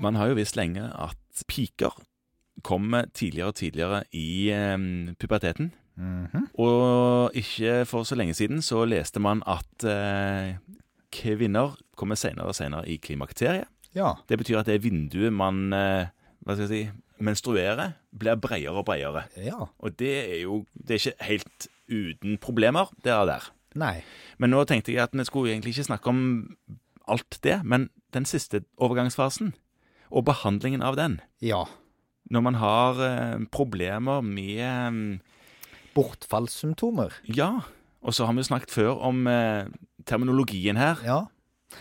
Man har jo visst lenge at piker kommer tidligere og tidligere i eh, puberteten. Mhm. Og ikke for så lenge siden så leste man at eh, kvinner kommer senere og senere i klimakteriet. Ja. Det betyr at det vinduet man eh, hva skal jeg si, menstruerer, blir bredere og bredere. ja. Og det er jo det er ikke helt uten problemer, det er der. Nei. Men nå tenkte jeg at vi skulle egentlig ikke snakke om alt det, men den siste overgangsfasen, og behandlingen av den. Ja. Når man har eh, problemer med eh, Bortfallssymptomer. Ja, og så har vi snakket før om eh, terminologien her. Ja.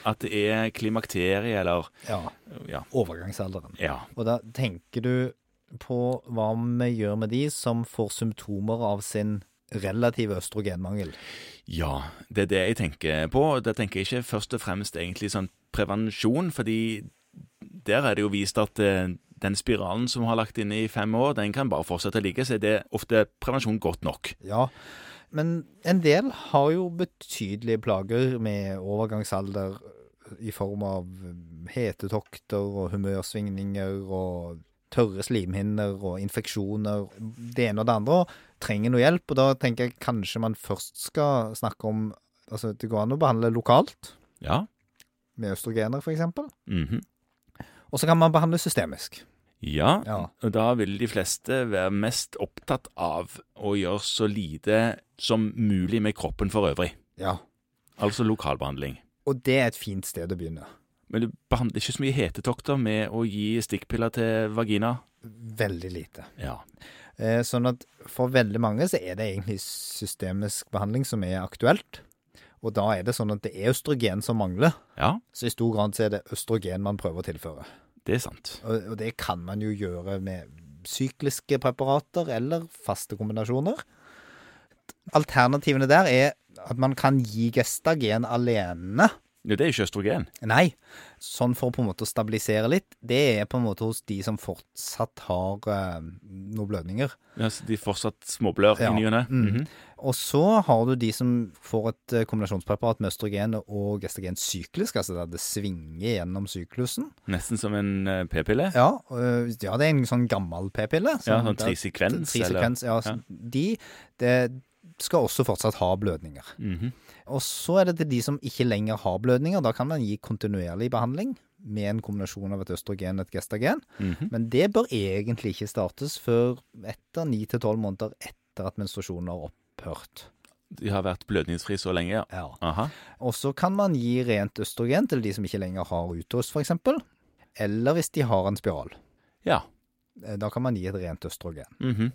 At det er klimakterie, eller ja. Ja. Overgangsalderen. ja. Og da tenker du på hva vi gjør med de som får symptomer av sin relative østrogenmangel. Ja, det er det jeg tenker på. Da tenker jeg ikke først og fremst egentlig sånn prevensjon, fordi der er det jo vist at eh, den spiralen som har lagt inne i fem år, den kan bare fortsette å ligge, så er det ofte prevensjon godt nok. Ja, men en del har jo betydelige plager med overgangsalder i form av hetetokter og humørsvingninger og tørre slimhinner og infeksjoner, det ene og det andre, trenger noe hjelp. Og da tenker jeg kanskje man først skal snakke om Altså, det går an å behandle lokalt, Ja. med østrogener f.eks. mhm. Og så kan man behandle systemisk. Ja, Ja. og da vil de fleste være mest opptatt av å gjøre så lite som mulig med kroppen for øvrig. Ja. Altså lokalbehandling. Og det er et fint sted å begynne. Men du behandler ikke så mye hetetokter med å gi stikkpiller til vagina. Veldig lite. Ja. Eh, Sånn at for veldig mange så er det egentlig systemisk behandling som er aktuelt. Og da er det sånn at det er østrogen som mangler. Ja, Så i stor grad så er det østrogen man prøver å tilføre. det er sant. Og, og det kan man jo gjøre med sykliske preparater eller faste kombinasjoner. Alternativene der er at man kan gi gestagen alene. Ja, det er ikke østrogen. Nei, sånn for på en måte å stabilisere litt. Det er på en måte hos de som fortsatt har eh, noen blødninger. Ja, så de fortsatt småblør Ja. i ny og ne. Mm. -hmm. Og så har du de som får et eh, kombinasjonspreparat med østrogen og gestagen syklisk, altså der det svinger gjennom syklusen. Nesten som en eh, p-pille. Ja, øh, ja, det er en sånn gammel p-pille. Ja, sånn trisekvens, Trisekvens, ja. Ja. De det skal også fortsatt ha blødninger. Mhm. Og så er det til de som ikke lenger har blødninger. Da kan man gi kontinuerlig behandling med en kombinasjon av et østrogen og et gestagen. Mhm. Men det bør egentlig ikke startes før etter 9-12 måneder etter at menstruasjonen har opphørt. De har vært blødningsfri så lenge, ja. Ja. Og så kan man gi rent østrogen til de som ikke lenger har utost, f.eks. Eller hvis de har en spiral. Ja. Eh, Da kan man gi et rent østrogen. Mhm.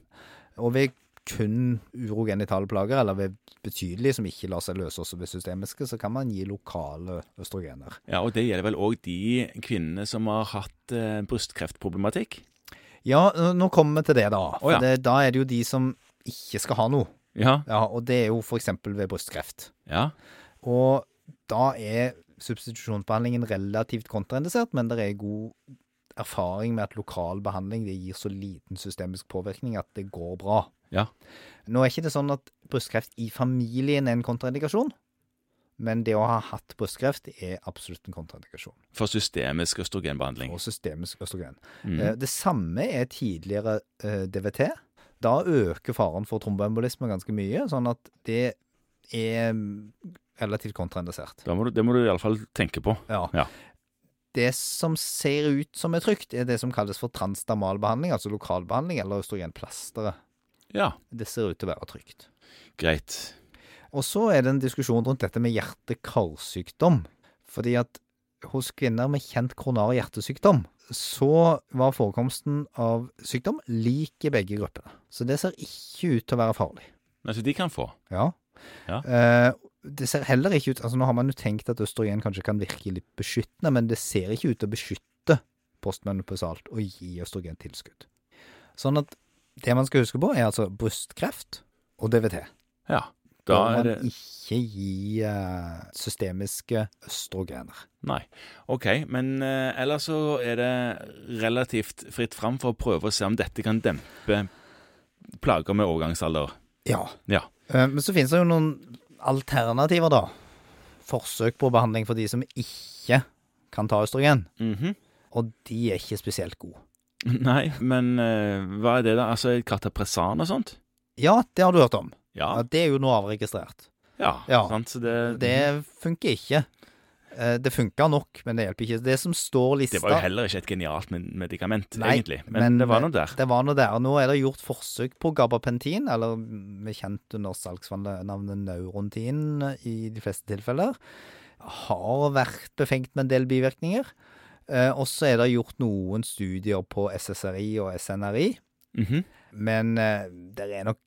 Og ved kun urogenitale plager, eller ved betydelige som ikke lar seg løse også ved systemiske, så kan man gi lokale østrogener. ja, og det gjelder vel òg de kvinnene som har hatt eh, brystkreftproblematikk. Ja, nå- kommer vi til det, da. For oh, ja. det, da er det jo de som ikke skal ha noe. Ja. Ja, Og det er jo f.eks. ved brystkreft. Ja. Og da er substitusjonsbehandlingen relativt kontraindisert, men det er god erfaring med at lokal behandling det gir så liten systemisk påvirkning at det går bra. Ja. Nå er ikke det sånn at brystkreft i familien er en kontraindikasjon, men det å ha hatt brystkreft er absolutt en kontraindikasjon. For systemisk østrogenbehandling. For systemisk østrogen. Mhm. Eh, Det samme er tidligere eh, DVT. Da øker faren for tromboembolisme ganske mye, sånn at det er mm, relativt kontraindisert. Det må du, det må du iallfall tenke på. Ja. Ja. Det som ser ut som er trygt, er det som kalles for transdermal behandling, altså lokalbehandling eller østrogenplasteret. Ja, Det ser ut til å være trygt. greit. Og så er det en diskusjon rundt dette med hjerte-karsykdom. Fordi at hos kvinner med kjent koronar hjertesykdom, så var forekomsten av sykdom lik i begge gruppene. Så det ser ikke ut til å være farlig. Altså, de kan få. Ja. Ja. Eh, det ser heller ikke ut altså Nå har man jo tenkt at østrogen kanskje kan virke litt beskyttende, men det ser ikke ut til å beskytte postmenopausalt å gi østrogentilskudd. Sånn at det man skal huske på, er altså brystkreft og DVT. Ja. Da er man ikke gi uh, systemiske østrogener. Nei. OK, men uh, ellers så er det relativt fritt fram for å prøve å se om dette kan dempe plager med overgangsalder. Ja. Ja. Uh, men så finnes det jo noen alternativer, da. Forsøk på behandling for de som ikke kan ta østrogen. Mhm. og de er ikke spesielt gode. Nei, men uh, hva er det, da? Altså Katapresan og sånt? Ja, det har du hørt om. Ja. Ja, Det er jo nå avregistrert. ja, Ja. sant? Så det, Det funker ikke. Eh, Det funka nok, men det hjelper ikke. Det som står lista det var jo heller ikke et genialt med- medikament, Nei, egentlig. Men, det var nå der. Det var noe der. Nå er det gjort forsøk på gabapentin, eller med kjent under salgsnavnet Neurontin i de fleste tilfeller. Har vært befengt med en del bivirkninger. Eh, Og så er det gjort noen studier på SSRI og SNRI. Mhm. Men eh, det er nok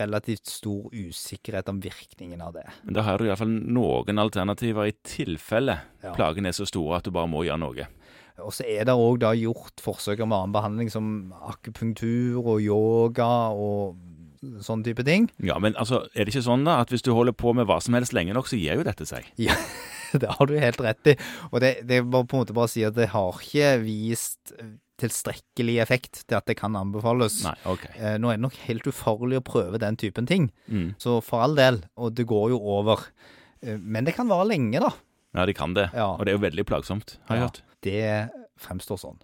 relativt stor usikkerhet om virkningen av det. Men da har du iallfall noen alternativer i tilfelle Ja. plagene er så store at du bare må gjøre noe. Og så er det òg da gjort forsøk om annen behandling som akupunktur og yoga og sånn type ting. Ja, men altså, er det ikke sånn da at hvis du holder på med hva som helst lenge nok, så gir jo dette seg? Ja, det har du helt rett i. Og det, det må på en måte bare si at det har ikke vist tilstrekkelig effekt til at det kan anbefales. Nei, ok. Eh, Nå er det nok helt ufarlig å prøve den typen ting, Mm. så for all del, og det går jo over. Eh, Men det kan vare lenge, da. Ja, det kan det. Ja. Og det er jo veldig plagsomt, har jeg Ja. hørt. Det fremstår sånn.